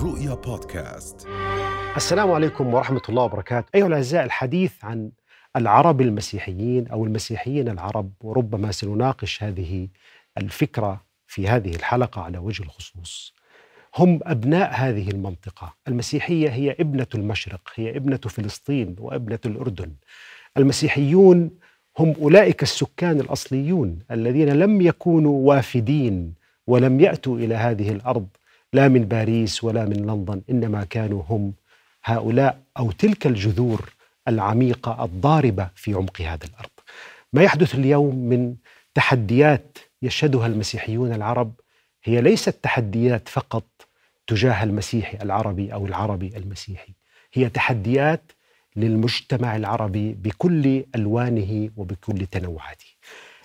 الرؤيا بودكاست. السلام عليكم ورحمة الله وبركاته. أيها الأعزاء الحديث عن العرب المسيحيين أو المسيحيين العرب وربما سنناقش هذه الفكرة في هذه الحلقة على وجه الخصوص. هم أبناء هذه المنطقة. المسيحية هي ابنة المشرق هي ابنة فلسطين وابنة الأردن. المسيحيون هم أولئك السكان الأصليون الذين لم يكونوا وافدين ولم يأتوا إلى هذه الأرض لا من باريس ولا من لندن إنما كانوا هم هؤلاء أو تلك الجذور العميقة الضاربة في عمق هذا الأرض. ما يحدث اليوم من تحديات يشهدها المسيحيون العرب هي ليست تحديات فقط تجاه المسيحي العربي أو العربي المسيحي هي تحديات للمجتمع العربي بكل ألوانه وبكل تنوعاته.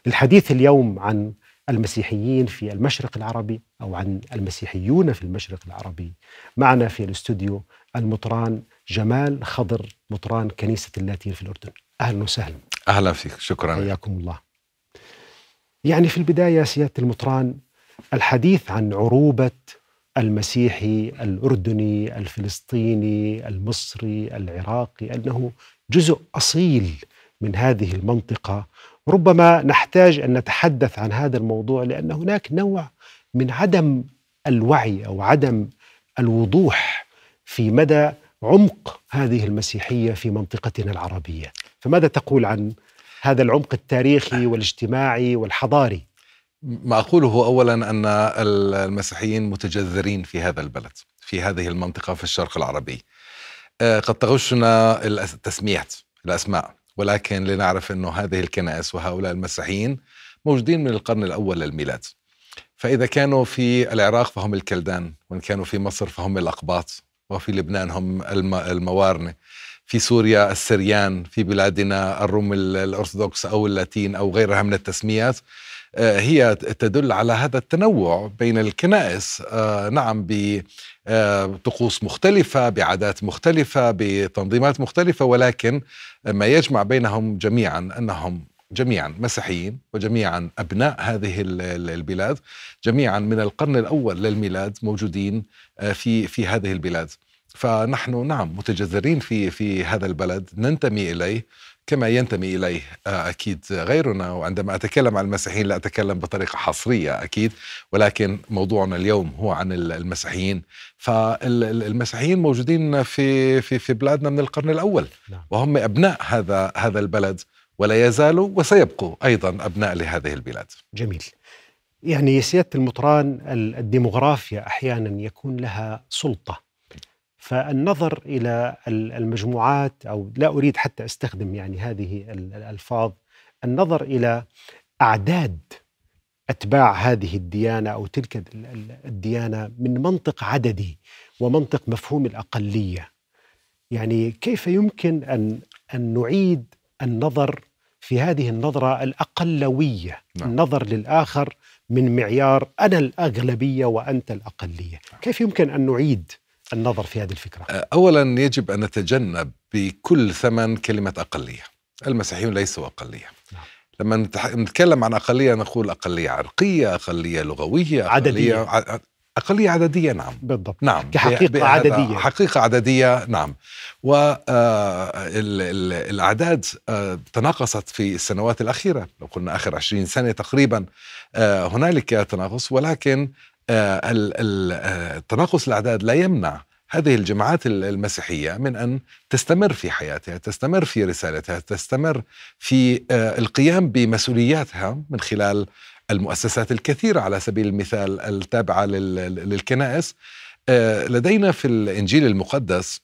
الحديث اليوم عن المسيحيين في المشرق العربي أو عن المسيحيون في المشرق العربي. معنا في الاستوديو المطران جمال خضر مطران كنيسة اللاتين في الأردن. أهلا وسهلا. أهلا فيك. شكرا. حياكم الله. يعني في البداية سيادة المطران الحديث عن عروبة المسيحي الأردني الفلسطيني المصري العراقي أنه جزء أصيل من هذه المنطقة ربما نحتاج أن نتحدث عن هذا الموضوع لأن هناك نوع من عدم الوعي أو عدم الوضوح في مدى عمق هذه المسيحية في منطقتنا العربية. فماذا تقول عن هذا العمق التاريخي والاجتماعي والحضاري؟ ما أقوله أولا أن المسيحيين متجذرين في هذا البلد في هذه المنطقة في الشرق العربي. آه، قد تغشنا التسميات الأسماء. ولكن لنعرف أنه هذه الكنائس وهؤلاء المسيحيين موجودين من القرن الأول للميلاد. فإذا كانوا في العراق فهم الكلدان وإن كانوا في مصر فهم الأقباط وفي لبنان هم الموارنة. في سوريا السريان في بلادنا الروم الأرثوذكس أو اللاتين أو غيرها من التسميات آه، هي تدل على هذا التنوع بين الكنائس. آه، نعم بطقوس مختلفة بعادات مختلفة بتنظيمات مختلفة ولكن ما يجمع بينهم جميعا أنهم جميعا مسيحيين وجميعا أبناء هذه البلاد جميعا من القرن الأول للميلاد موجودين آه، في في هذه البلاد. فنحن نعم متجذرين في في هذا البلد ننتمي إليه كما ينتمي إليه آه، أكيد غيرنا وعندما أتكلم عن المسيحيين لا أتكلم بطريقة حصرية أكيد ولكن موضوعنا اليوم هو عن المسيحيين فالمسيحيين موجودين في في في بلادنا من القرن الأول نعم. وهم أبناء هذا هذا البلد ولا يزالوا وسيبقوا أيضا أبناء لهذه البلاد. جميل. يعني سيادة المطران الديموغرافيا أحيانا يكون لها سلطة فالنظر إلى المجموعات أو لا أريد حتى أستخدم يعني هذه الألفاظ النظر إلى أعداد أتباع هذه الديانة أو تلك الديانة من منطق عددي ومنطق مفهوم الأقلية. يعني كيف يمكن ان أن نعيد النظر في هذه النظرة الأقلوية؟ نعم. النظر للآخر من معيار أنا الأغلبية وأنت الأقلية. كيف يمكن أن نعيد النظر في هذه الفكرة؟ أه، أولا يجب أن نتجنب بكل ثمن كلمة أقلية. المسيحيون ليسوا أقلية. نعم. لما نتكلم عن أقلية نقول أقلية عرقية أقلية لغوية أقلية عددية. أقلية عددية نعم. بالضبط. نعم كحقيقة عددية. حقيقة عددية نعم. والأعداد آه، آه، تناقصت في السنوات الأخيرة. لو قلنا آخر عشرين سنة تقريبا هنالك تناقص. ولكن تناقص الأعداد لا يمنع هذه الجماعات المسيحية من أن تستمر في حياتها، تستمر في رسالتها، تستمر في القيام بمسؤولياتها من خلال المؤسسات الكثيرة على سبيل المثال التابعة للكنائس. آه، لدينا في الإنجيل المقدس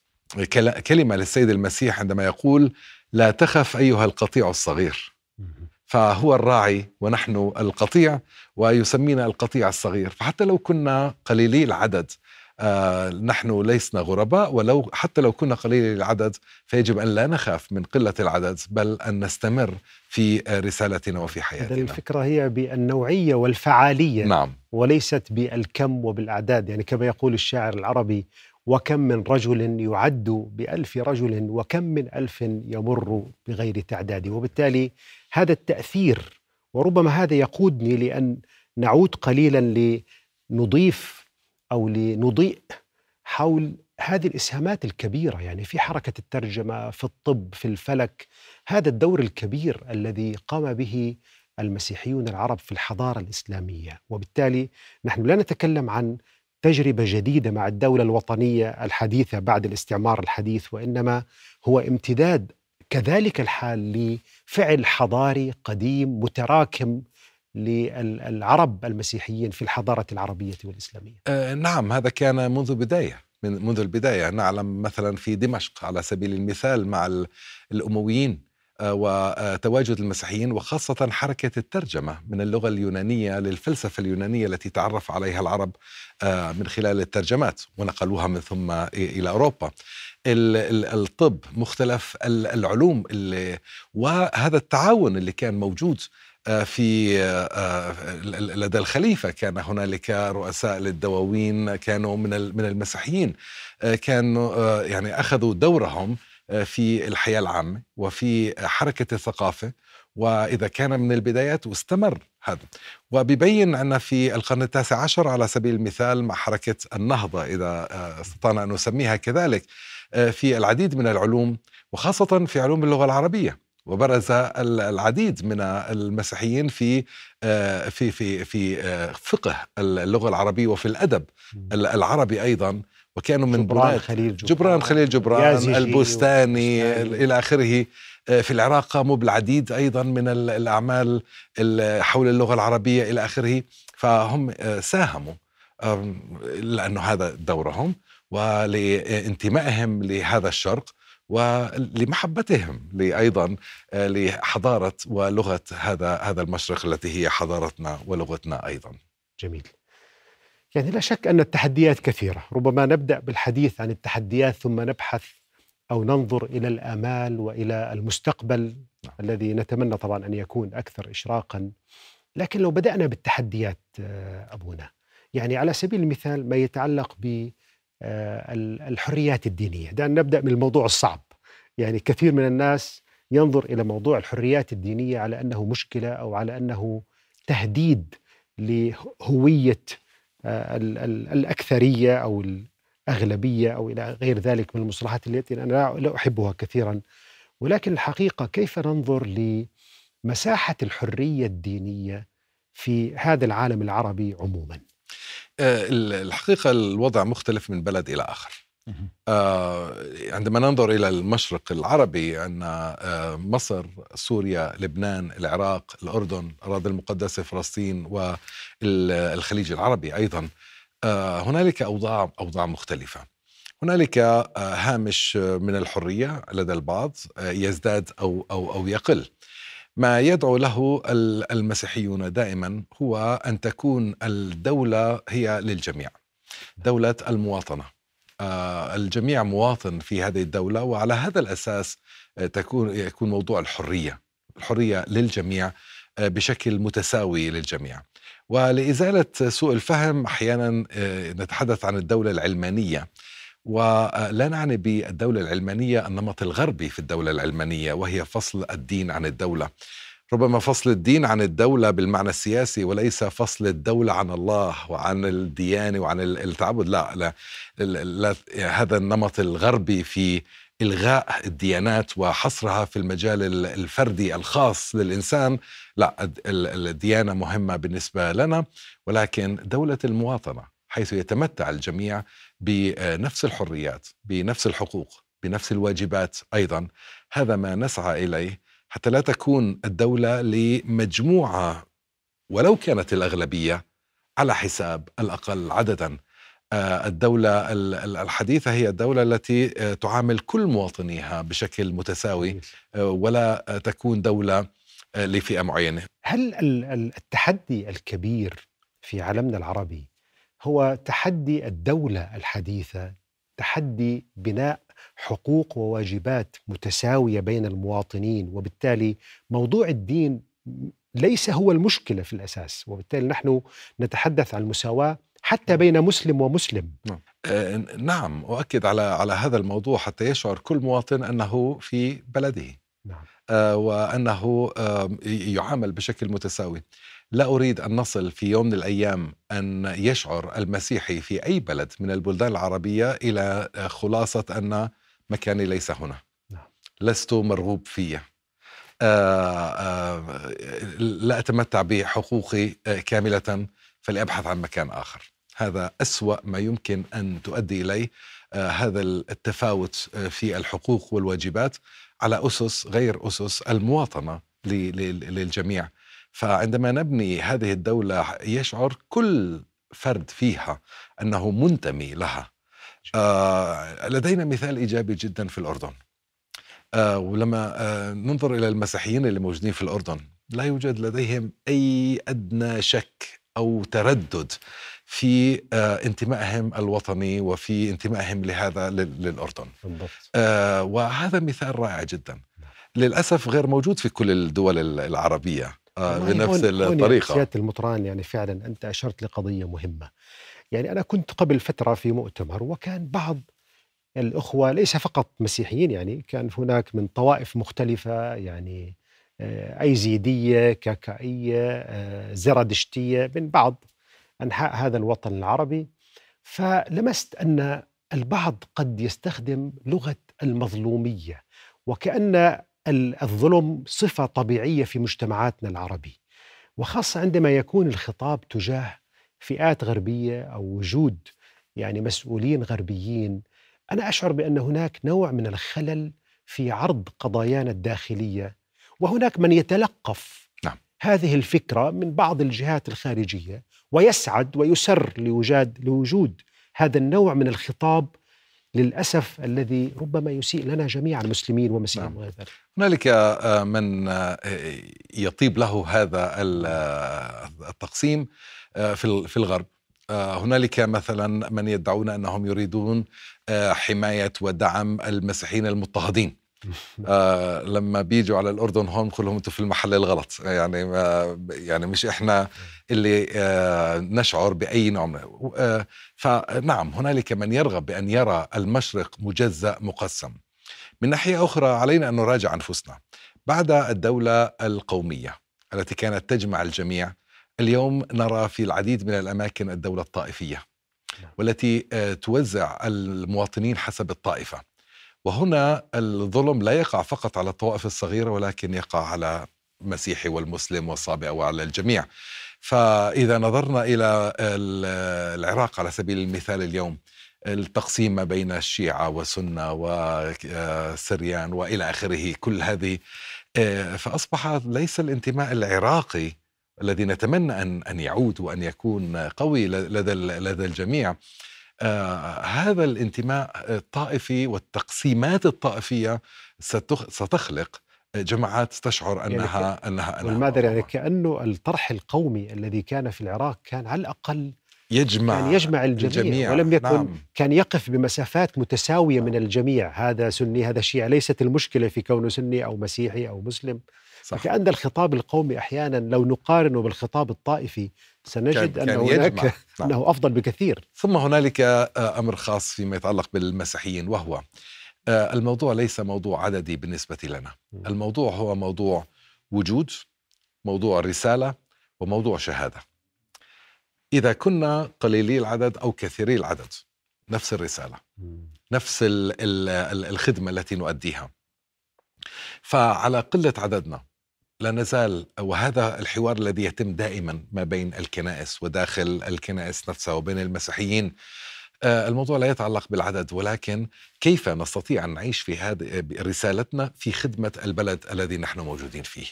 كلمة للسيد المسيح عندما يقول لا تخف أيها القطيع الصغير. فهو الراعي ونحن القطيع ويسمينا القطيع الصغير. فحتى لو كنا قليلي العدد آه نحن لسنا غرباء ولو حتى لو كنا قليل العدد فيجب أن لا نخاف من قلة العدد بل أن نستمر في رسالتنا وفي حياتنا. الفكرة هي بالنوعية والفعالية نعم. وليست بالكم وبالأعداد. يعني كما يقول الشاعر العربي وكم من رجل يعد بألف رجل وكم من ألف يمر بغير تعداد. وبالتالي هذا التأثير وربما هذا يقودني لأن نعود قليلا لنضيف أو لنضيء حول هذه الإسهامات الكبيرة. يعني في حركة الترجمة في الطب في الفلك هذا الدور الكبير الذي قام به المسيحيون العرب في الحضارة الإسلامية. وبالتالي نحن لا نتكلم عن تجربة جديدة مع الدولة الوطنية الحديثة بعد الاستعمار الحديث وإنما هو امتداد كذلك الحال لفعل حضاري قديم متراكم للعرب المسيحيين في الحضارة العربية والإسلامية. آه نعم هذا كان منذ بداية من منذ البداية نعلم مثلا في دمشق على سبيل المثال مع الأمويين آه وتواجد المسيحيين وخاصة حركة الترجمة من اللغة اليونانية للفلسفة اليونانية التي تعرف عليها العرب آه من خلال الترجمات ونقلوها من ثم إلى أوروبا الطب مختلف العلوم اللي وهذا التعاون اللي كان موجود آه، في آه، آه، لدى الخليفة. كان هنالك رؤساء للدواوين كانوا من من المسيحيين كانوا يعني أخذوا دورهم في الحياة العامة وفي حركة الثقافة. وإذا كان من البدايات واستمر هذا. وبيبين أن في القرن التاسع عشر على سبيل المثال مع حركة النهضة إذا استطعنا أن نسميها كذلك في العديد من العلوم وخاصة في علوم اللغة العربية وبرز العديد من المسيحيين في في في في فقه اللغة العربية وفي الأدب العربي أيضا وكانوا من جبران خليل جبران, جبران خليل جبران البستاني إلى آخره في العراق قاموا بالعديد أيضا من الأعمال حول اللغة العربية إلى آخره فهم ساهموا لأنه هذا دورهم. ولانتمائهم لهذا الشرق ولمحبتهم أيضا آه، لحضارة ولغة هذا هذا المشرق التي هي حضارتنا ولغتنا أيضا. جميل. يعني لا شك أن التحديات كثيرة، ربما نبدأ بالحديث عن التحديات ثم نبحث أو ننظر إلى الآمال وإلى المستقبل نعم. الذي نتمنى طبعا أن يكون أكثر اشراقا. لكن لو بدأنا بالتحديات آه، أبونا، يعني على سبيل المثال ما يتعلق ب الحريات الدينية، دعنا نبدأ من الموضوع الصعب. يعني كثير من الناس ينظر إلى موضوع الحريات الدينية على أنه مشكلة أو على أنه تهديد لهوية آه، الأكثرية أو الأغلبية أو إلى غير ذلك من المصطلحات التي أنا لا أحبها كثيرا. ولكن الحقيقة كيف ننظر لمساحة الحرية الدينية في هذا العالم العربي عموما؟ آه، الحقيقة الوضع مختلف من بلد إلى آخر. آه عندما ننظر إلى المشرق العربي ان آه مصر سوريا لبنان العراق الأردن الأراضي المقدسة فلسطين والخليج العربي أيضا. آه هنالك أوضاع أوضاع مختلفة. هنالك آه هامش من الحرية لدى البعض آه يزداد أو أو أو يقل. ما يدعو له المسيحيون دائما هو أن تكون الدولة هي للجميع دولة المواطنة. آه، الجميع مواطن في هذه الدولة وعلى هذا الأساس آه، تكون يكون موضوع الحرية الحرية للجميع آه، بشكل متساوي للجميع. ولإزالة سوء الفهم أحيانا نتحدث عن الدولة العلمانية. ولا نعني بالدولة العلمانية النمط الغربي في الدولة العلمانية وهي فصل الدين عن الدولة. ربما فصل الدين عن الدولة بالمعنى السياسي وليس فصل الدولة عن الله وعن الديانة وعن التعبد. لا, لا, لا, لا هذا النمط الغربي في إلغاء الديانات وحصرها في المجال الفردي الخاص للإنسان. لا الديانة مهمة بالنسبة لنا ولكن دولة المواطنة حيث يتمتع الجميع بنفس الحريات بنفس الحقوق بنفس الواجبات أيضا. هذا ما نسعى إليه حتى لا تكون الدولة لمجموعة ولو كانت الأغلبية على حساب الأقل عددا. آه، الدولة الحديثة هي الدولة التي آه، تعامل كل مواطنيها بشكل متساوي آه، ولا تكون دولة لفئة معينة. هل التحدي الكبير في عالمنا العربي هو تحدي الدولة الحديثة تحدي بناء حقوق وواجبات متساوية بين المواطنين وبالتالي موضوع الدين ليس هو المشكلة في الأساس وبالتالي نحن نتحدث عن المساواة حتى بين مسلم ومسلم. نعم, آه نعم اؤكد على على هذا الموضوع حتى يشعر كل مواطن أنه في بلده. نعم. آه وأنه آه يعامل بشكل متساوي. لا أريد أن نصل في يوم من الأيام أن يشعر المسيحي في أي بلد من البلدان العربية إلى خلاصة أن مكاني ليس هنا. نعم. لست مرغوب فيه. آه، آه، لا أتمتع بحقوقي آه، كاملة فلأبحث عن مكان آخر. هذا أسوأ ما يمكن أن تؤدي إليه. هذا التفاوت في الحقوق والواجبات على أسس غير أسس المواطنة للجميع. فعندما نبني هذه الدولة يشعر كل فرد فيها أنه منتمي لها. لدينا مثال إيجابي جدا في الأردن. آه ولما آه ننظر إلى المسيحيين اللي موجودين في الأردن لا يوجد لديهم أي أدنى شك أو تردد في آه انتمائهم الوطني وفي انتمائهم لهذا للأردن. بالضبط. آه وهذا مثال رائع جدا. للأسف غير موجود في كل الدول العربية. آه بنفس الطريقة. سيادة المطران يعني فعلا أنت أشرت لقضية مهمة. يعني أنا كنت قبل فترة في مؤتمر وكان بعض الأخوة ليس فقط مسيحيين يعني كان هناك من طوائف مختلفة يعني آه، أيزيدية كاكائية آه، زرادشتية من بعض أنحاء هذا الوطن العربي. فلمست أن البعض قد يستخدم لغة المظلومية وكأن الظلم صفة طبيعية في مجتمعاتنا العربي وخاصة عندما يكون الخطاب تجاه فئات غربية أو وجود يعني مسؤولين غربيين أنا أشعر بأن هناك نوع من الخلل في عرض قضايانا الداخلية وهناك من يتلقف نعم. هذه الفكرة من بعض الجهات الخارجية ويسعد ويسر لوجاد لوجود هذا النوع من الخطاب للأسف الذي ربما يسيء لنا جميعا مسلمين ومسيحيين نعم. وغير ذلك. هنالك آه، من آه، يطيب له هذا آه، التقسيم في الغرب هنالك مثلا من يدعون أنهم يريدون حماية ودعم المسيحيين المضطهدين آه لما بيجوا على الأردن هون كلهم أنتم في المحل الغلط. يعني ما يعني مش إحنا اللي آه نشعر بأي نوع من آه فنعم هنالك من يرغب بأن يرى المشرق مجزأ مقسم. من ناحية أخرى علينا أن نراجع أنفسنا. بعد الدولة القومية التي كانت تجمع الجميع اليوم نرى في العديد من الأماكن الدولة الطائفية نعم. والتي آه، توزع المواطنين حسب الطائفة. وهنا الظلم لا يقع فقط على الطوائف الصغيرة ولكن يقع على المسيحي والمسلم والصابئ وعلى الجميع. فإذا نظرنا إلى العراق على سبيل المثال اليوم التقسيم ما بين الشيعة وسنه وسريان وإلى آخره كل هذه آه، فأصبح ليس الانتماء العراقي الذي نتمنى ان أن يعود وأن يكون قوي لدى لدى الجميع آه هذا الانتماء الطائفي والتقسيمات الطائفية ستخلق جماعات تشعر انها يعني انها أنها والمادر يعني؟ كأنه الطرح القومي الذي كان في العراق كان على الأقل يجمع يعني يجمع الجميع, الجميع. ولم يكن نعم. كان يقف بمسافات متساوية من الجميع. هذا سني هذا شيعي. ليست المشكلة في كونه سني أو مسيحي أو مسلم. صح. فكأن الخطاب القومي أحيانا لو نقارنه بالخطاب الطائفي سنجد كان أنه هناك نعم. أنه أفضل بكثير. ثم هنالك آه، أمر خاص فيما يتعلق بالمسيحيين وهو آه، الموضوع ليس موضوع عددي بالنسبة لنا. الموضوع هو موضوع وجود موضوع رسالة وموضوع شهادة. إذا كنا قليلي العدد أو كثيري العدد نفس الرسالة نفس الخدمة التي نؤديها. فعلى قلة عددنا لا نزال وهذا الحوار الذي يتم دائما ما بين الكنائس وداخل الكنائس نفسها وبين المسيحيين آه، الموضوع لا يتعلق بالعدد ولكن كيف نستطيع أن نعيش في هذه رسالتنا في خدمة البلد الذي نحن موجودين فيه.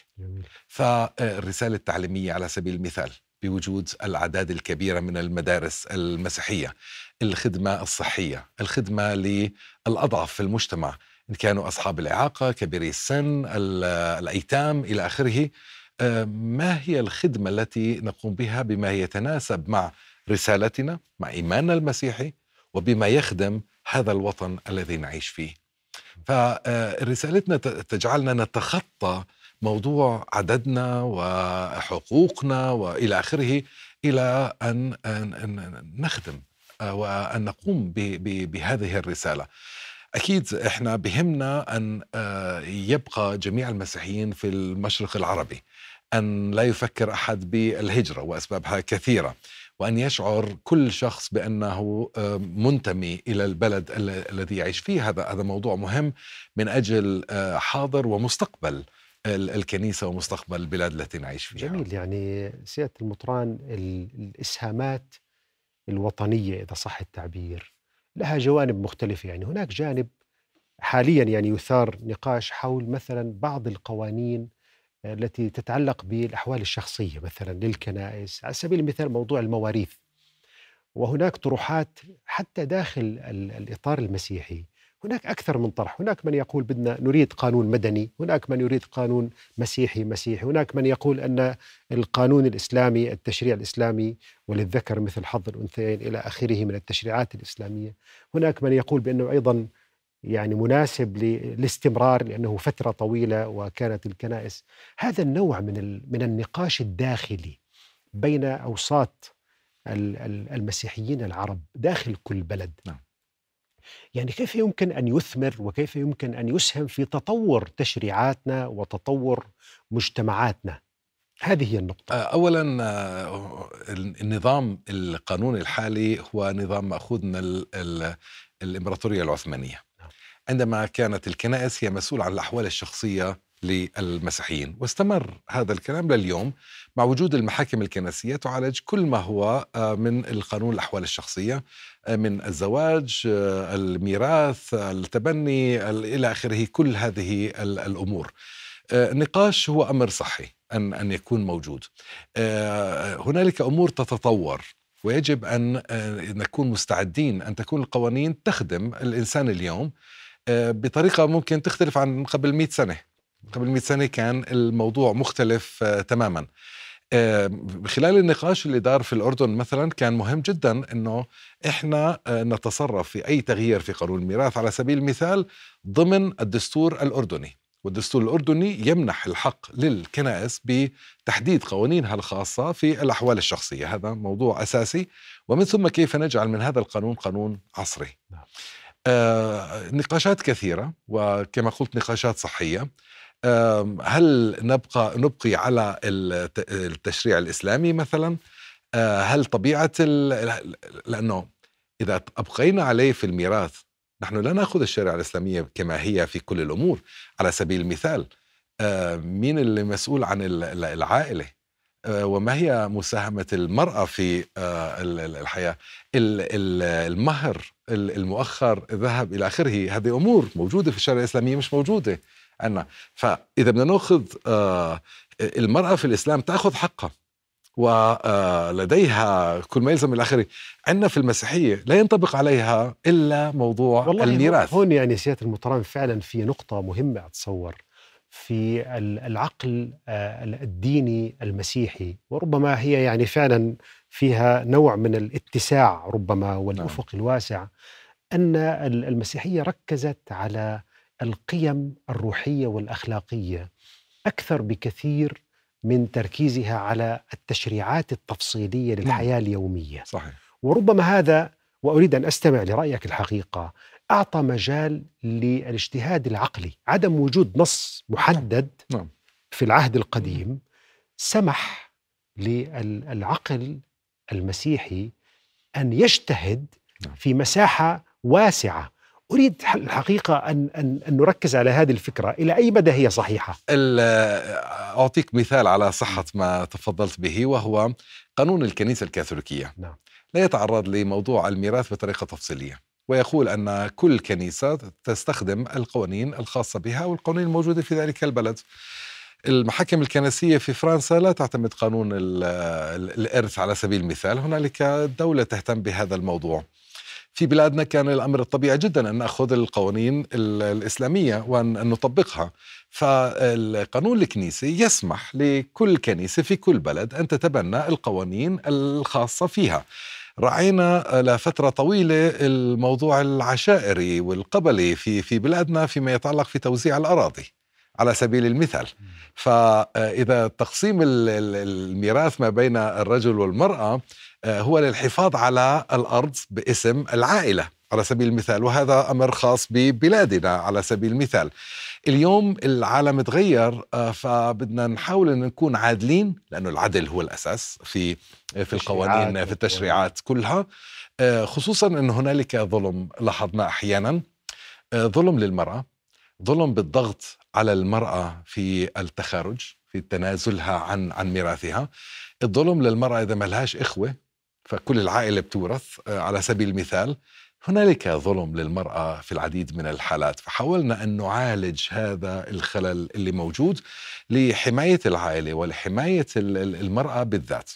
فالرسالة التعليمية على سبيل المثال بوجود الأعداد الكبيرة من المدارس المسيحية، الخدمة الصحية، الخدمة للأضعف في المجتمع، إن كانوا أصحاب الإعاقة كبيري السن الأيتام إلى آخره آه، ما هي الخدمة التي نقوم بها بما يتناسب مع رسالتنا مع إيماننا المسيحي وبما يخدم هذا الوطن الذي نعيش فيه فرسالتنا تجعلنا نتخطى موضوع عددنا وحقوقنا وإلى آخره إلى ان نخدم آه، وأن نقوم بهذه الرسالة. أكيد إحنا بهمنا أن آه، يبقى جميع المسيحيين في المشرق العربي أن لا يفكر أحد بالهجرة وأسبابها كثيرة وأن يشعر كل شخص بأنه آه، منتمي إلى البلد الذي يعيش فيه هذا هذا موضوع مهم من أجل آه، حاضر ومستقبل الكنيسة ومستقبل البلاد التي نعيش فيها. جميل يعني سيادة المطران الإسهامات الوطنية إذا صح التعبير لها جوانب مختلفة. يعني هناك جانب حاليا يعني يثار نقاش حول مثلا بعض القوانين التي تتعلق بالأحوال الشخصية مثلا للكنائس على سبيل المثال موضوع المواريث. وهناك طروحات حتى داخل الإطار المسيحي. هناك أكثر من طرح. هناك من يقول بدنا نريد قانون مدني هناك من يريد قانون مسيحي مسيحي هناك من يقول أن القانون الإسلامي التشريع الإسلامي وللذكر مثل حظ الأنثيين إلى آخره من التشريعات الإسلامية. هناك من يقول بأنه أيضا يعني مناسب للاستمرار لأنه فترة طويلة وكانت الكنائس. هذا النوع من من النقاش الداخلي بين أوساط المسيحيين العرب داخل كل بلد. نعم. يعني كيف يمكن أن يثمر وكيف يمكن أن يسهم في تطور تشريعاتنا وتطور مجتمعاتنا؟ هذه هي النقطة. آه، أولا آه، النظام القانوني الحالي هو نظام مأخوذ من الإمبراطورية العثمانية. عندما كانت الكنائس هي مسؤولة عن الأحوال الشخصية للمسيحيين واستمر هذا الكلام لليوم. مع وجود المحاكم الكنسية تعالج كل ما هو آه، من القانون الأحوال الشخصية آه، من الزواج آه، الميراث التبني إلى آخره كل هذه الأمور. النقاش هو أمر صحي أن, أن يكون موجود. هنالك أمور تتطور. ويجب أن نكون مستعدين أن تكون القوانين تخدم الإنسان اليوم بطريقة ممكن تختلف عن قبل 100 سنة. قبل 100 سنة كان الموضوع مختلف تماما. خلال النقاش اللي دار في الأردن مثلا كان مهم جدا أنه إحنا نتصرف في أي تغيير في قانون الميراث على سبيل المثال ضمن الدستور الأردني. والدستور الأردني يمنح الحق للكنائس بتحديد قوانينها الخاصة في الأحوال الشخصية. هذا موضوع أساسي. ومن ثم كيف نجعل من هذا القانون قانون عصري. نعم. آه، نقاشات كثيرة وكما قلت نقاشات صحية. هل نبقى نبقي على التشريع الإسلامي مثلا؟ آه، هل طبيعة لأنه إذا أبقينا عليه في الميراث نحن لا نأخذ الشريعة الإسلامية كما هي في كل الأمور. على سبيل المثال آه، مين اللي مسؤول عن العائلة؟ وما هي مساهمة المرأة في الحياة؟ المهر المؤخر الذهب إلى آخره. هذه أمور موجودة في الشريعة الإسلامية مش موجودة. عندنا فإذا بدنا نأخذ آه، المرأة في الإسلام تأخذ حقها. ولديها كل ما يلزم إلى عندنا في المسيحية لا ينطبق عليها إلا موضوع والله الميراث. هون يعني سيادة المحترم فعلا في نقطة مهمة أتصور. في العقل آه، الديني المسيحي وربما هي يعني فعلا فيها نوع من الاتساع ربما والأفق نعم. الواسع أن المسيحية ركزت على القيم الروحية والأخلاقية أكثر بكثير من تركيزها على التشريعات التفصيلية نعم. للحياة اليومية صحيح وربما هذا وأريد أن أستمع لرأيك الحقيقة أعطى مجال للاجتهاد العقلي عدم وجود نص محدد نعم. في العهد القديم سمح للعقل المسيحي أن يجتهد نعم. في مساحة واسعة أريد الحقيقة ان ان أن نركز على هذه الفكرة. إلى أي مدى هي صحيحة؟ أعطيك مثال على صحة ما تفضلت به وهو قانون الكنيسة الكاثوليكية. نعم. لا يتعرض لموضوع الميراث بطريقة تفصيلية ويقول أن كل كنيسة تستخدم القوانين الخاصة بها والقوانين الموجودة في ذلك البلد. المحاكم الكنسية في فرنسا لا تعتمد قانون الإرث على سبيل المثال. هنالك دولة تهتم بهذا الموضوع. في بلادنا كان الأمر الطبيعي جدا أن نأخذ القوانين الإسلامية وأن نطبقها. فالقانون الكنيسي يسمح لكل كنيسة في كل بلد أن تتبنى القوانين الخاصة فيها. رأينا لفترة طويلة الموضوع العشائري والقبلي في في بلادنا فيما يتعلق في توزيع الأراضي على سبيل المثال. فإذا تقسيم الميراث ما بين الرجل والمرأة هو للحفاظ على الأرض باسم العائلة على سبيل المثال وهذا أمر خاص ببلادنا على سبيل المثال. اليوم العالم تغير آه، فبدنا نحاول أن نكون عادلين لأنه العدل هو الأساس في في القوانين في التشريعات كلها. آه، خصوصا أن هنالك ظلم لاحظنا أحيانا. آه، ظلم للمرأة ظلم بالضغط على المرأة في التخارج في تنازلها عن عن ميراثها. الظلم للمرأة إذا ما لهاش إخوة فكل العائلة بتورث على سبيل المثال. هنالك ظلم للمرأة في العديد من الحالات فحاولنا أن نعالج هذا الخلل اللي موجود لحماية العائلة ولحماية المرأة بالذات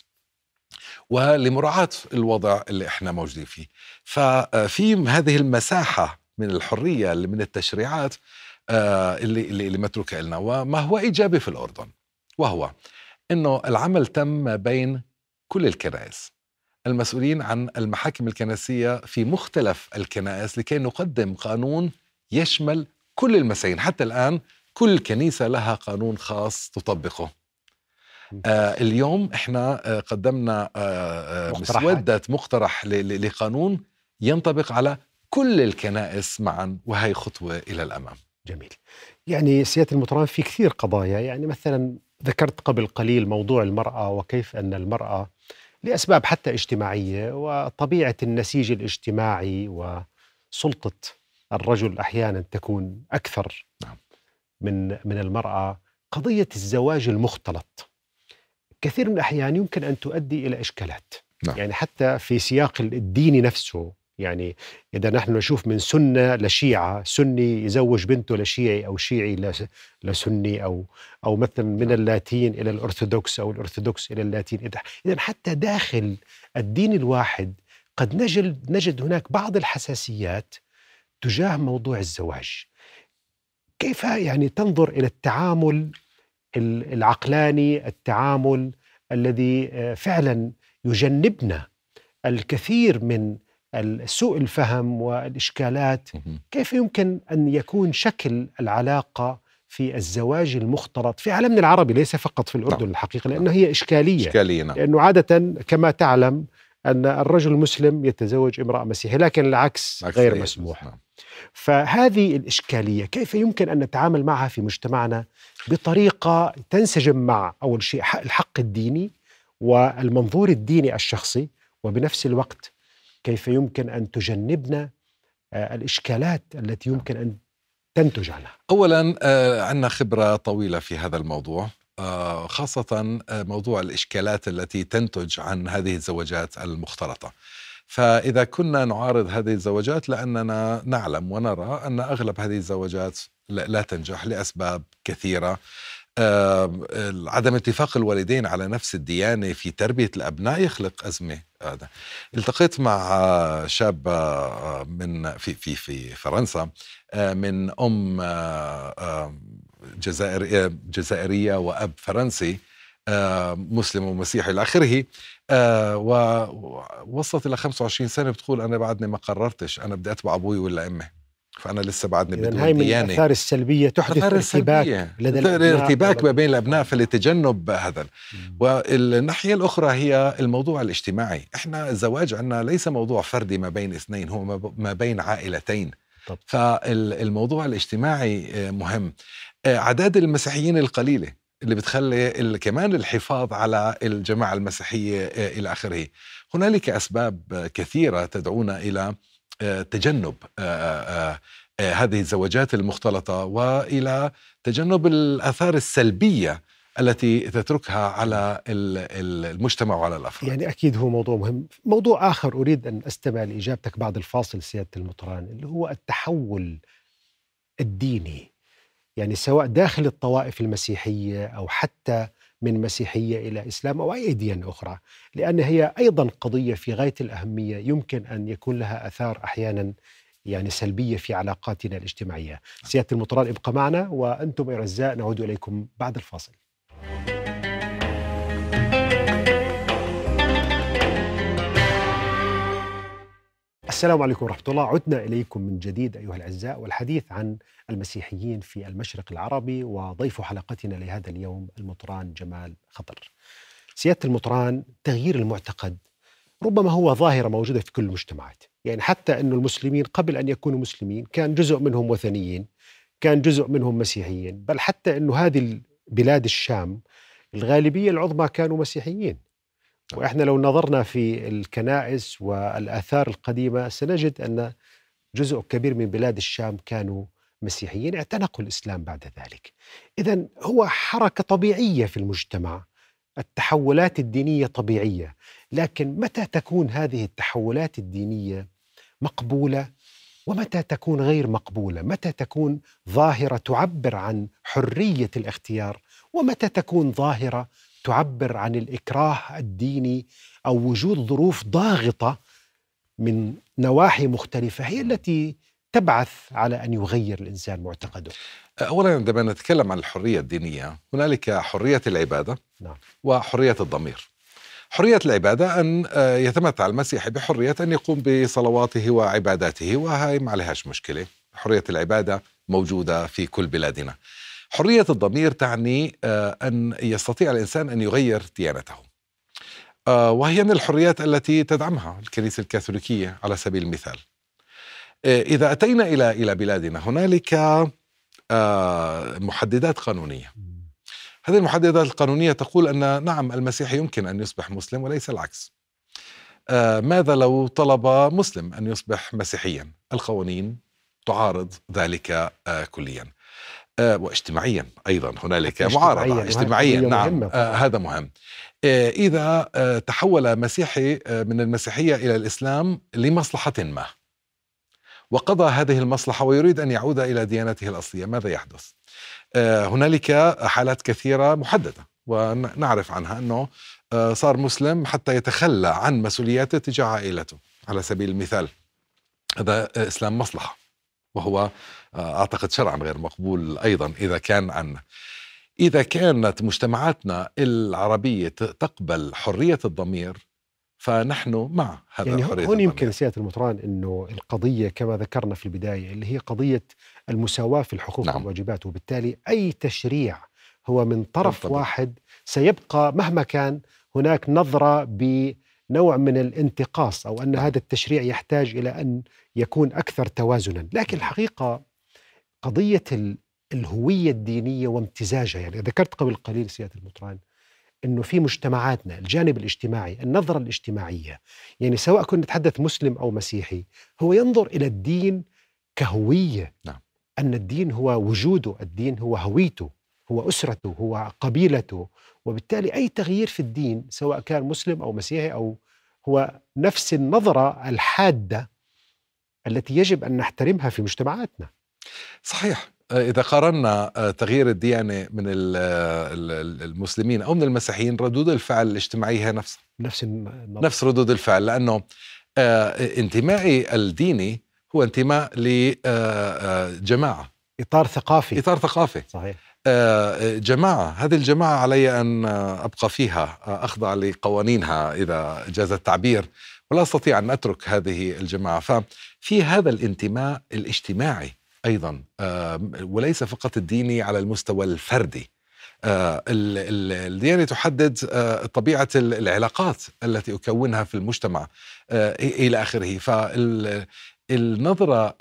ولمراعاة الوضع اللي إحنا موجودين فيه. ففي هذه المساحة من الحرية اللي من التشريعات آه، اللي, اللي متروكة لنا وما هو إيجابي في الأردن وهو أنه العمل تم بين كل الكنائس. المسؤولين عن المحاكم الكنسية في مختلف الكنائس لكي نقدم قانون يشمل كل المسيحيين حتى الآن كل كنيسة لها قانون خاص تطبقه. آه اليوم إحنا آه قدمنا آه, آه، مسودة مقترح لقانون ينطبق على كل الكنائس معا وهي خطوة إلى الأمام. جميل. يعني سيادة المطران في كثير قضايا. يعني مثلا ذكرت قبل قليل موضوع المرأة وكيف أن المرأة لأسباب حتى اجتماعية وطبيعة النسيج الاجتماعي وسلطة الرجل أحيانا تكون أكثر نعم. من من المرأة قضية الزواج المختلط كثير من الأحيان يمكن أن تؤدي إلى إشكالات نعم. يعني حتى في سياق الديني نفسه يعني إذا نحن نشوف من سنة لشيعة سني يزوج بنته لشيعي أو شيعي لسني أو أو مثلا من نعم. اللاتين إلى الأرثوذكس أو الأرثوذكس إلى اللاتين إذا حتى داخل الدين الواحد قد نجد نجد هناك بعض الحساسيات تجاه موضوع الزواج كيف يعني تنظر إلى التعامل العقلاني التعامل الذي آه، فعلا يجنبنا الكثير من سوء الفهم والإشكالات كيف يمكن أن يكون شكل العلاقة في الزواج المختلط في عالمنا العربي ليس فقط في الأردن نعم. الحقيقة لأنه هي إشكالية إشكالية نعم. لأنه عادة كما تعلم أن الرجل المسلم يتزوج امرأة مسيحية لكن العكس غير مسموح نعم. فهذه الإشكالية كيف يمكن أن نتعامل معها في مجتمعنا بطريقة تنسجم مع أول شيء الحق الديني والمنظور الديني الشخصي وبنفس الوقت كيف يمكن أن تجنبنا آه، الإشكالات التي يمكن أن تنتج عنها؟ اولا آه، عندنا خبرة طويلة في هذا الموضوع آه، خاصة موضوع الإشكالات التي تنتج عن هذه الزواجات المختلطة. فإذا كنا نعارض هذه الزواجات لأننا نعلم ونرى أن أغلب هذه الزواجات لا تنجح لأسباب كثيرة. عدم اتفاق الوالدين على نفس الديانة في تربية الأبناء يخلق أزمة هذا. التقيت مع شاب آه، من في في في فرنسا آه، من أم آه، جزائر جزائرية وأب فرنسي مسلم ومسيحي إلى آخره ووصلت إلى 25 سنة بتقول أنا بعدني ما قررتش أنا بدي أتبع أبوي ولا أمي. فأنا لسه بعدني بدون هاي من الاثار السلبية تحدث ارتباك لدى الأبناء ارتباك ما بين الأبناء فلتجنب هذا. والناحية الأخرى هي الموضوع الاجتماعي. إحنا الزواج عندنا ليس موضوع فردي ما بين اثنين هو ما بين عائلتين. طب. فالموضوع الاجتماعي آه، مهم. آه، أعداد المسيحيين القليلة اللي بتخلي كمان الحفاظ على الجماعة المسيحية آه، إلى آخره. هنالك أسباب كثيرة تدعونا إلى تجنب آه، آه، هذه الزواجات المختلطة وإلى تجنب الآثار السلبية التي تتركها على المجتمع وعلى الأفراد. يعني أكيد هو موضوع مهم، موضوع آخر أريد أن أستمع لإجابتك بعد الفاصل سيادة المطران اللي هو التحول الديني. يعني سواء داخل الطوائف المسيحية أو حتى من مسيحية إلى إسلام أو أي ديانه أخرى، لأن هي أيضا قضية في غاية الأهمية يمكن أن يكون لها آثار أحيانا يعني سلبية في علاقاتنا الاجتماعية. سيادة المطران ابقى معنا وأنتم أعزاء نعود إليكم بعد الفاصل. السلام عليكم ورحمة الله. عدنا إليكم من جديد أيها الأعزاء والحديث عن المسيحيين في المشرق العربي وضيف حلقتنا لهذا اليوم المطران جمال خطر سيادة المطران تغيير المعتقد ربما هو ظاهرة موجودة في كل المجتمعات. يعني حتى أن المسلمين قبل أن يكونوا مسلمين كان جزء منهم وثنيين كان جزء منهم مسيحيين بل حتى أنه هذه بلاد الشام الغالبية العظمى كانوا مسيحيين. وإحنا لو نظرنا في الكنائس والآثار القديمة سنجد أن جزء كبير من بلاد الشام كانوا مسيحيين اعتنقوا الإسلام بعد ذلك. إذا هو حركة طبيعية في المجتمع التحولات الدينية طبيعية لكن متى تكون هذه التحولات الدينية مقبولة ومتى تكون غير مقبولة؟ متى تكون ظاهرة تعبر عن حرية الاختيار؟ ومتى تكون ظاهرة تعبر عن الإكراه الديني أو وجود ظروف ضاغطة من نواحي مختلفة هي التي تبعث على أن يغير الإنسان معتقده. أولا عندما نتكلم عن الحرية الدينية هنالك حرية العبادة نعم. وحرية الضمير. حرية العبادة أن آه، يتمتع المسيحي بحرية أن يقوم بصلواته وعباداته وهي ما عليهاش مشكلة. حرية العبادة موجودة في كل بلادنا. حرية الضمير تعني آه، أن يستطيع الإنسان أن يغير ديانته. آه، وهي من الحريات التي تدعمها الكنيسة الكاثوليكية على سبيل المثال. إذا أتينا إلى إلى بلادنا هنالك محددات قانونية. هذه المحددات القانونية تقول أن نعم المسيحي يمكن أن يصبح مسلم وليس العكس. آه ماذا لو طلب مسلم أن يصبح مسيحيا؟ القوانين تعارض ذلك آه كليا. آه واجتماعيا أيضا هنالك معارضة اجتماعيا نعم. آه هذا مهم. آه آه تحول مسيحي آه من المسيحية إلى الإسلام لمصلحة ما. وقضى هذه المصلحة ويريد أن يعود إلى ديانته الأصلية. ماذا يحدث؟ آه، هنالك حالات كثيرة محددة ونعرف عنها أنه آه، صار مسلم حتى يتخلى عن مسؤولياته تجاه عائلته. على سبيل المثال هذا إسلام مصلحة وهو آه، أعتقد شرعا غير مقبول أيضا إذا كان عنا إذا كانت مجتمعاتنا العربية تقبل حرية الضمير فنحن مع هذا يعني هون يمكن سياده المطران إنه القضية كما ذكرنا في البداية اللي هي قضية المساواة في الحقوق نعم. والواجبات وبالتالي أي تشريع هو من طرف طبعا. واحد سيبقى مهما كان هناك نظرة بنوع من الانتقاص أو أن نعم. هذا التشريع يحتاج إلى أن يكون أكثر توازنا، لكن الحقيقة قضية الهوية الدينية وامتزاجها. يعني ذكرت قبل قليل سيادة المطران إنه في مجتمعاتنا الجانب الاجتماعي النظرة الاجتماعية يعني سواء كنا نتحدث مسلم أو مسيحي هو ينظر إلى الدين كهوية. نعم. أن الدين هو وجوده الدين هو هويته هو أسرته هو قبيلته. وبالتالي أي تغيير في الدين سواء كان مسلم أو مسيحي أو هو نفس النظرة الحادة التي يجب أن نحترمها في مجتمعاتنا. صحيح. إذا قارنا آه، تغيير الديانة من المسلمين أو من المسيحيين ردود الفعل الاجتماعية هي نفسها نفس النظر. نفس ردود الفعل لأنه آه، انتمائي الديني هو انتماء لجماعة آه، إطار ثقافي. إطار ثقافي. صحيح. جماعة. هذه الجماعة علي أن أبقى فيها أخضع لقوانينها إذا جاز التعبير ولا أستطيع أن أترك هذه الجماعة. ففي هذا الانتماء الاجتماعي أيضا. وليس فقط الديني على المستوى الفردي. آه، الديانة تحدد آه، طبيعة العلاقات التي أكونها في المجتمع. آه، إلى آخره. فالنظرة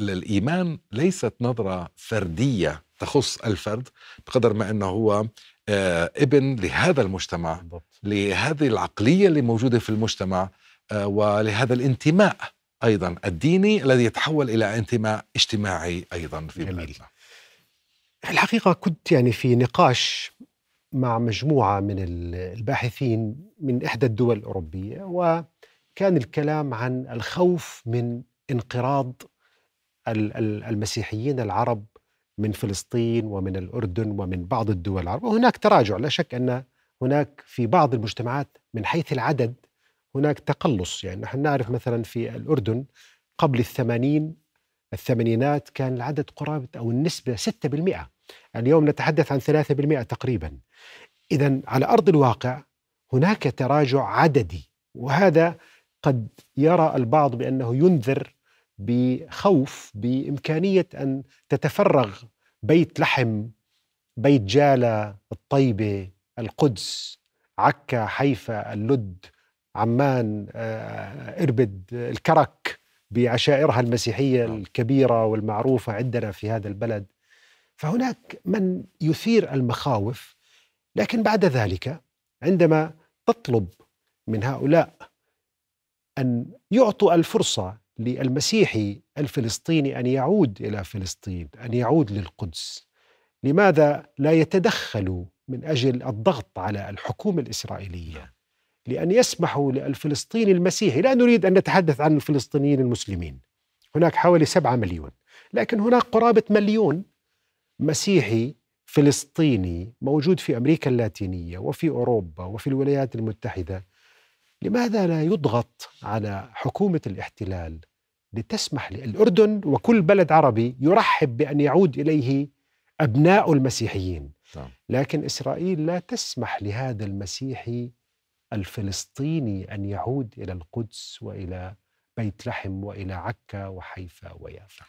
للإيمان ليست نظرة فردية تخص الفرد بقدر ما أنه هو ابن لهذا المجتمع لهذه العقلية اللي موجودة في المجتمع ولهذا الانتماء أيضا الديني الذي يتحول إلى انتماء اجتماعي أيضا في جميل. بلادنا. الحقيقة كنت يعني في نقاش مع مجموعة من الباحثين من إحدى الدول الأوروبية وكان الكلام عن الخوف من انقراض المسيحيين العرب من فلسطين ومن الأردن ومن بعض الدول العربيه وهناك تراجع لا شك أن هناك في بعض المجتمعات من حيث العدد هناك تقلص. يعني نحن نعرف مثلا في الأردن قبل الثمانين الثمانينات كان العدد قرابة أو النسبة 6% اليوم نتحدث عن 3% تقريبا. إذا على أرض الواقع هناك تراجع عددي وهذا قد يرى البعض بأنه ينذر بخوف بإمكانية أن تتفرغ بيت لحم بيت جالة الطيبة القدس عكا حيفا اللد. عمان آه، إربد الكرك بعشائرها المسيحية نعم. الكبيرة والمعروفة عندنا في هذا البلد فهناك من يثير المخاوف لكن بعد ذلك عندما تطلب من هؤلاء أن يعطوا الفرصة للمسيحي الفلسطيني أن يعود إلى فلسطين، أن يعود للقدس. لماذا لا يتدخلوا من أجل الضغط على الحكومة الإسرائيلية لأن يسمحوا للفلسطيني المسيحي، لا نريد أن نتحدث عن الفلسطينيين المسلمين. هناك حوالي سبعة مليون، لكن هناك قرابة مليون مسيحي فلسطيني موجود في أمريكا اللاتينية وفي أوروبا وفي الولايات المتحدة لماذا لا يضغط على حكومة الاحتلال لتسمح للأردن وكل بلد عربي يرحب بأن يعود إليه أبناء المسيحيين نعم. لكن إسرائيل لا تسمح لهذا المسيحي الفلسطيني أن يعود إلى القدس وإلى بيت لحم وإلى عكا وحيفا ويافا.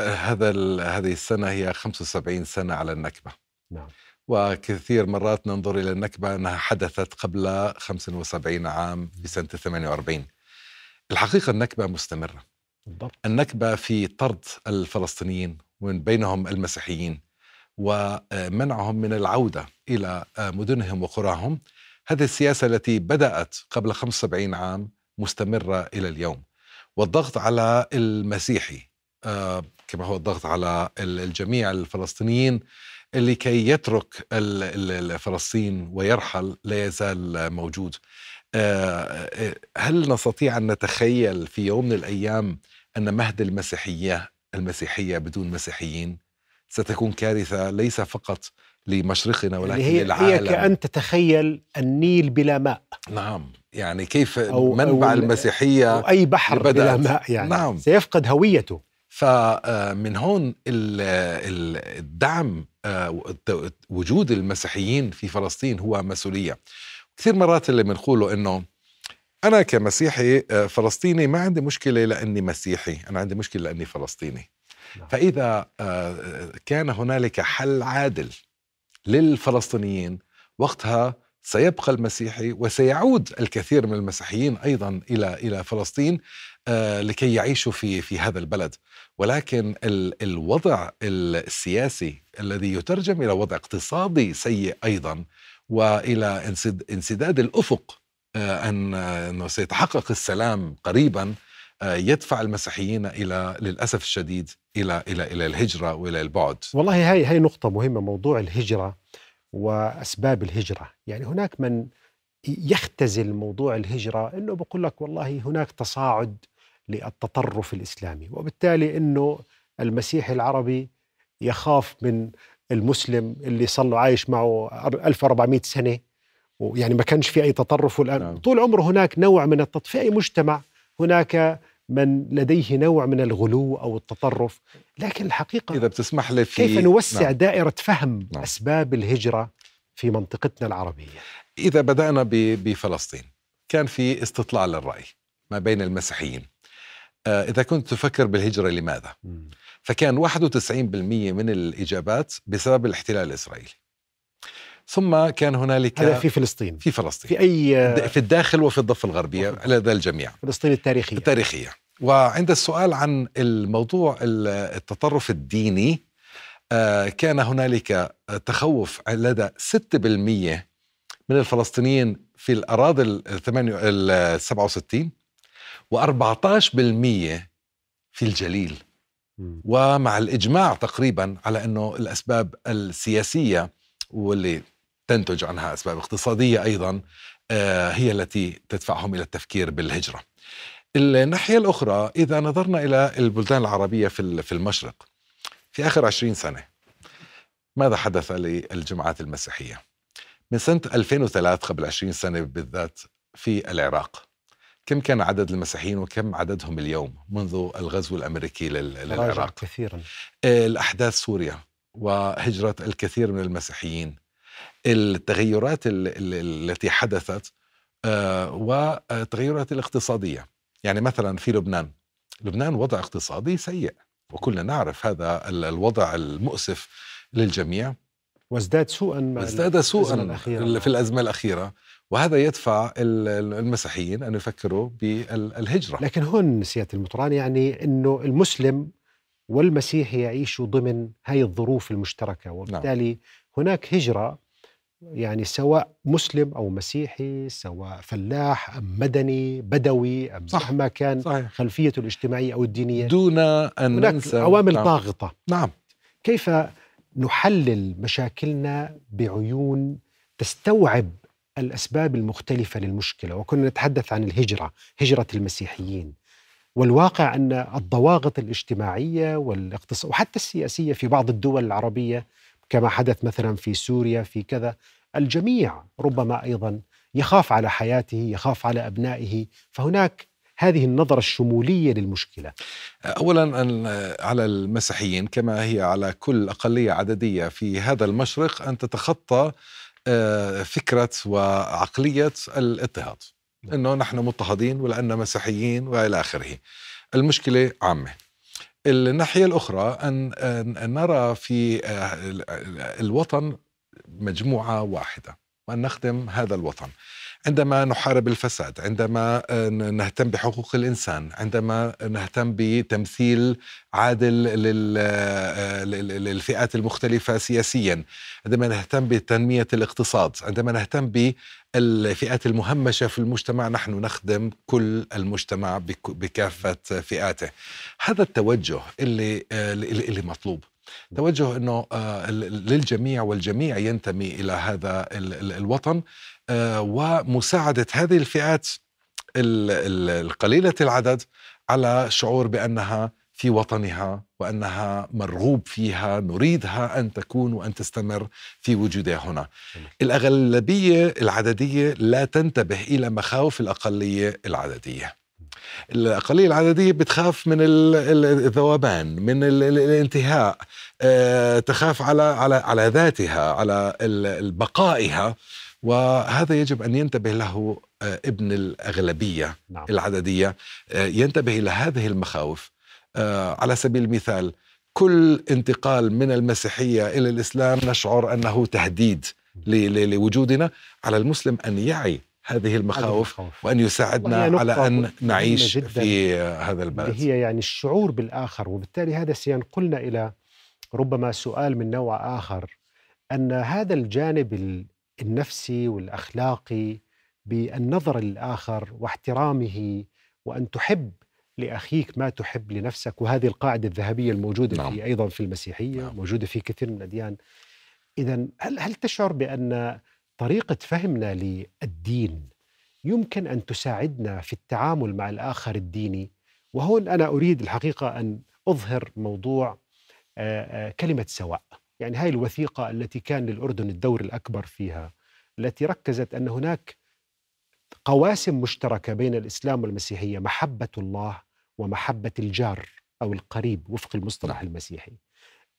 هذا هذه السنة هي 75 سنة على النكبة. نعم. وكثير مرات ننظر إلى النكبة أنها حدثت قبل 75 عام في سنة 48 الحقيقة النكبة مستمرة. بالضبط. النكبة في طرد الفلسطينيين ومن بينهم المسيحيين ومنعهم من العودة إلى مدنهم وقراهم. هذه السياسة التي بدأت قبل 75 عام مستمرة إلى اليوم. والضغط على المسيحي آه، كما هو الضغط على ال- الجميع الفلسطينيين لكي يترك ال- ال- فلسطين ويرحل لا يزال موجود. آه، آه، هل نستطيع أن نتخيل في يوم من الأيام أن مهد المسيحية المسيحية بدون مسيحيين ستكون كارثة ليس فقط لمشرقنا ولكن هي, للعالم هي كأن تتخيل النيل بلا ماء نعم يعني كيف أو- منبع أو ال- المسيحية أو أي بحر. بلا ماء يعني نعم. سيفقد هويته فمن هون ال- ال- الدعم آه، وجود المسيحيين في فلسطين هو مسؤولية كثير مرات اللي بنقوله إنه أنا كمسيحي آه، فلسطيني ما عندي مشكلة لأني مسيحي أنا عندي مشكلة لأني فلسطيني نعم. فإذا آه، كان هنالك حل عادل للفلسطينيين وقتها سيبقى المسيحي وسيعود الكثير من المسيحيين أيضا إلى إلى فلسطين آه، لكي يعيشوا في في هذا البلد. ولكن ال- الوضع السياسي الذي يترجم إلى وضع اقتصادي سيء أيضا وإلى انسد- انسداد الأفق آه، أن أنه سيتحقق السلام قريبا يدفع المسيحيين إلى للأسف الشديد إلى إلى إلى الهجرة وإلى البعد. والله هاي هاي نقطة مهمة موضوع الهجرة وأسباب الهجرة. يعني هناك من يختزل موضوع الهجرة أنه بقول لك والله هناك تصاعد للتطرف الإسلامي وبالتالي أنه المسيحي العربي يخاف من المسلم اللي صار له عايش معه 1400 سنة ويعني ما كانش في أي تطرف والآن نعم. طول عمره هناك نوع من التط... في أي مجتمع هناك من لديه نوع من الغلو أو التطرف لكن الحقيقة إذا بتسمح لي في كيف نوسع نعم. دائرة فهم نعم. أسباب الهجرة في منطقتنا العربية إذا بدأنا ب- بفلسطين كان في استطلاع للرأي ما بين المسيحيين آه، إذا كنت تفكر بالهجرة لماذا؟ فكان 91% من الإجابات بسبب الاحتلال الإسرائيلي ثم كان هنالك هذا في فلسطين. في فلسطين. في أي في الداخل وفي الضفة الغربية لدى الجميع. فلسطين التاريخية. التاريخية. وعند السؤال عن الموضوع ال- التطرف الديني آه، كان هنالك تخوف لدى 6% من الفلسطينيين في الأراضي ال 8 ال 67 و14% في الجليل. ومع الإجماع تقريبا على أنه الأسباب السياسية واللي تنتج عنها أسباب اقتصادية أيضا آه، هي التي تدفعهم إلى التفكير بالهجرة. الناحية الأخرى إذا نظرنا إلى البلدان العربية في في المشرق في آخر عشرين سنة ماذا حدث للجماعات المسيحية؟ من سنة 2003 قبل 20 سنة بالذات في العراق كم كان عدد المسيحيين وكم عددهم اليوم منذ الغزو راجع للعراق؟ كثيرا. الأحداث سوريا وهجرة الكثير من المسيحيين. التغيرات ال- ال- التي حدثت آه، والتغيرات الاقتصادية. يعني مثلا في لبنان. لبنان وضع اقتصادي سيء وكلنا نعرف هذا ال- الوضع المؤسف للجميع. وازداد سوءا مع وازداد سوءا. في الأزمة الأخيرة. وهذا يدفع المسيحيين أن يفكروا بالهجرة. لكن هون سيادة المطران يعني أنه المسلم والمسيحي يعيشوا ضمن هاي الظروف المشتركة وبالتالي نعم. هناك هجرة يعني سواء مسلم أو مسيحي سواء فلاح أم مدني بدوي أم صح. مهما كان صحيح. خلفيته الاجتماعية أو الدينية دون أن ننسى عوامل نعم. ضاغطة نعم كيف نحلل مشاكلنا بعيون تستوعب الأسباب المختلفة للمشكلة وكنا نتحدث عن الهجرة هجرة المسيحيين والواقع أن الضواغط الاجتماعية والاقتصاد وحتى السياسية في بعض الدول العربية كما حدث مثلا في سوريا في كذا. الجميع ربما أيضا يخاف على حياته يخاف على أبنائه. فهناك هذه النظرة الشمولية للمشكلة. أولا على المسيحيين كما هي على كل أقلية عددية في هذا المشرق أن تتخطى آه، فكرة وعقلية الاضطهاد نعم. أنه نحن مضطهدين ولأننا مسيحيين وإلى آخره. المشكلة عامة. الناحية الأخرى أن نرى في آه، الوطن مجموعة واحدة وأن نخدم هذا الوطن. عندما نحارب الفساد عندما آه، نهتم بحقوق الإنسان عندما نهتم بتمثيل عادل آه، للفئات المختلفة سياسيا عندما نهتم بتنمية الاقتصاد عندما نهتم بالفئات المهمشة في المجتمع نحن نخدم كل المجتمع بكافة فئاته. هذا التوجه اللي, آه، اللي مطلوب. توجه إنه للجميع والجميع ينتمي إلى هذا الوطن. ومساعدة هذه الفئات القليلة العدد على شعور بأنها في وطنها وأنها مرغوب فيها نريدها أن تكون وأن تستمر في وجودها هنا. الأغلبية العددية لا تنتبه إلى مخاوف الأقلية العددية. الأقلية العددية بتخاف من الذوبان من الانتهاء آه، تخاف على على على ذاتها على بقائها. وهذا يجب أن ينتبه له آه، ابن الأغلبية نعم. العددية آه، ينتبه إلى هذه المخاوف. آه، على سبيل المثال كل انتقال من المسيحية إلى الإسلام نشعر أنه تهديد لوجودنا. على المسلم أن يعي هذه المخاوف وأن يساعدنا على أن نعيش في هذا البلد. هي يعني الشعور بالآخر. وبالتالي هذا سينقلنا إلى ربما سؤال من نوع آخر أن هذا الجانب النفسي والأخلاقي بالنظر للاخر واحترامه وأن تحب لأخيك ما تحب لنفسك وهذه القاعدة الذهبية الموجودة نعم. في أيضا في المسيحية نعم. موجوده في كثير من الأديان اذا هل هل تشعر بأن طريقة فهمنا للدين يمكن أن تساعدنا في التعامل مع الآخر الديني وهون أنا أريد الحقيقة أن أظهر موضوع كلمة سواء يعني هاي الوثيقة التي كان للأردن الدور الأكبر فيها التي ركزت أن هناك قواسم مشتركة بين الإسلام والمسيحية محبة الله ومحبة الجار أو القريب وفق المصطلح نعم. المسيحي.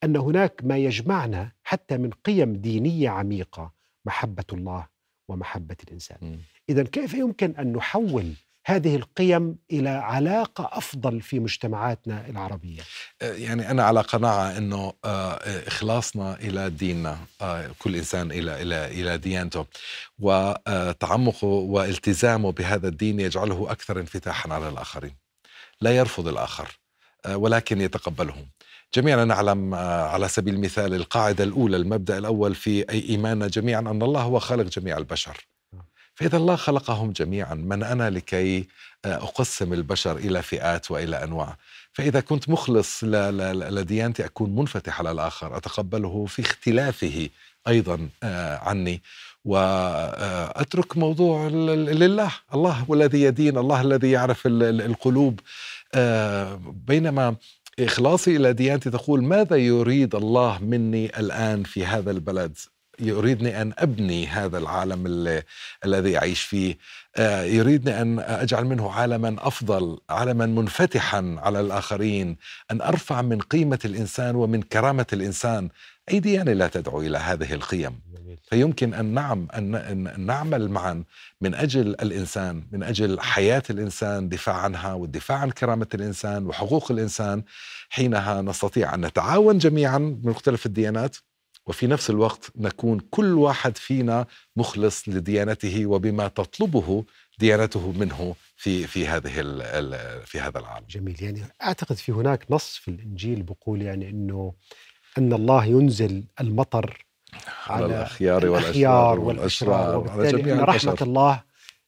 أن هناك ما يجمعنا حتى من قيم دينية عميقة محبة الله ومحبة الإنسان. إذا كيف يمكن أن نحول هذه القيم إلى علاقة أفضل في مجتمعاتنا العربية. آه، يعني أنا على قناعة إنه آه، إخلاصنا إلى ديننا آه، كل إنسان إلى إلى إلى ديانته وتعمقه والتزامه بهذا الدين يجعله أكثر انفتاحا على الآخرين. لا يرفض الآخر ولكن يتقبله. جميعا نعلم على سبيل المثال القاعدة الأولى المبدأ الأول في أي إيماننا جميعا أن الله هو خالق جميع البشر. فإذا الله خلقهم جميعا من أنا لكي آه، أقسم البشر إلى فئات وإلى أنواع. فإذا كنت مخلص لديانتي أكون منفتح على الآخر أتقبله في اختلافه أيضا آه، عني. وأترك آه، موضوع لله. الله الذي يدين الله الذي يعرف القلوب. بينما إخلاصي إلى ديانتي تقول ماذا يريد الله مني الآن في هذا البلد؟ يريدني أن أبني هذا العالم الذي أعيش فيه. آه، يريدني أن أجعل منه عالما أفضل عالما منفتحا على الآخرين أن أرفع من قيمة الإنسان ومن كرامة الإنسان. اي ديانه لا تدعو إلى هذه القيم. فيمكن أن نعم أن نعمل معا من أجل الإنسان من أجل حياة الإنسان دفاع عنها والدفاع عن كرامة الإنسان وحقوق الإنسان. حينها نستطيع أن نتعاون جميعا من مختلف الديانات. وفي نفس الوقت نكون كل واحد فينا مخلص لديانته وبما تطلبه ديانته منه في في هذه في هذا العالم. جميل. يعني أعتقد في هناك نص في الإنجيل بيقول يعني إنه أن الله ينزل المطر على, على الأخيار والأشرار والأشرار وبالتالي إن رحمة الله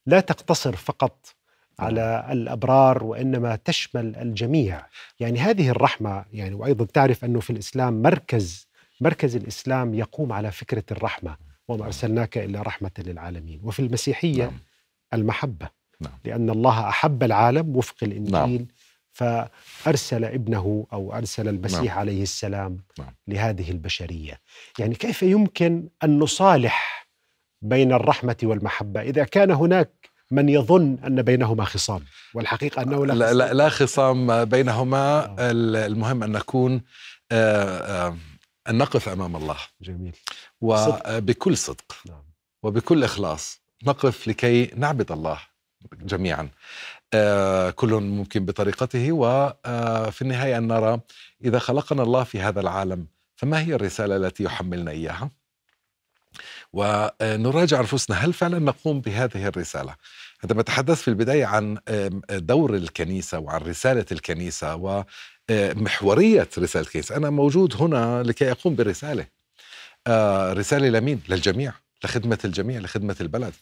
لا تقتصر فقط على الأبرار وإنما تشمل الجميع. يعني هذه الرحمة يعني وأيضا تعرف أنه في الإسلام مركز مركز الإسلام يقوم على فكرة الرحمة وما أرسلناك إلا رحمة للعالمين وفي المسيحية نعم. المحبة نعم. لأن الله أحب العالم وفق الإنجيل نعم. فأرسل ابنه أو أرسل المسيح نعم. عليه السلام نعم. لهذه البشرية يعني كيف يمكن أن نصالح بين الرحمة والمحبة إذا كان هناك من يظن أن بينهما خصام والحقيقة أنه لا لا, لا, لا خصام بينهما آه. المهم أن نكون آه، آه، أن نقف أمام الله. جميل. وبكل صدق. نعم. وبكل إخلاص. نقف لكي نعبد الله جميعا. كل ممكن بطريقته. وفي النهاية أن نرى إذا خلقنا الله في هذا العالم فما هي الرسالة التي يحملنا إياها؟ ونراجع أنفسنا. هل فعلا نقوم بهذه الرسالة؟ عندما تحدثت في البداية عن دور الكنيسة وعن رسالة الكنيسة ومحوريه رسالة الكنيسة. أنا موجود هنا لكي أقوم برسالة آه، رسالة لمين؟ للجميع لخدمة الجميع لخدمة البلد.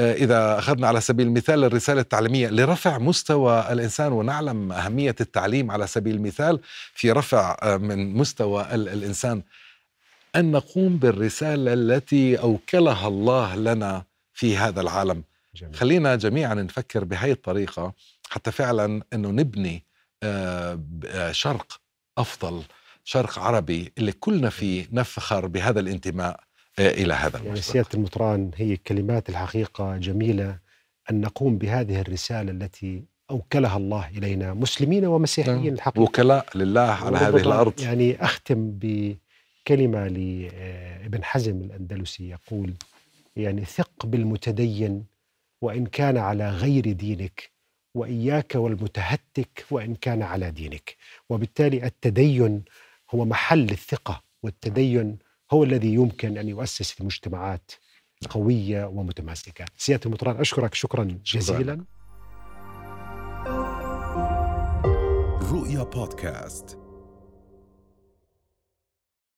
إذا أخذنا على سبيل المثال الرسالة التعليمية لرفع مستوى الإنسان ونعلم أهمية التعليم على سبيل المثال في رفع من مستوى الإنسان أن نقوم بالرسالة التي أوكلها الله لنا في هذا العالم. جميل. خلينا جميعا نفكر بهي الطريقة حتى فعلا إنه نبني آه، آه، شرق أفضل شرق عربي اللي كلنا فيه نفخر بهذا الانتماء آه، إلى هذا يعني سيادة المطران هي كلمات الحقيقة جميلة أن نقوم بهذه الرسالة التي أوكلها الله إلينا مسلمين ومسيحيين نعم. الحقيقة وكلاء لله على هذه الأرض يعني أختم ب كلمة لابن حزم الأندلسي يقول يعني ثق بالمتدين وإن كان على غير دينك وإياك والمتهتك وإن كان على دينك. وبالتالي التدين هو محل الثقة والتدين هو الذي يمكن أن يؤسس المجتمعات قوية ومتماسكة. سيادة المطران أشكرك. شكرا. جزيلا. رؤيا بودكاست.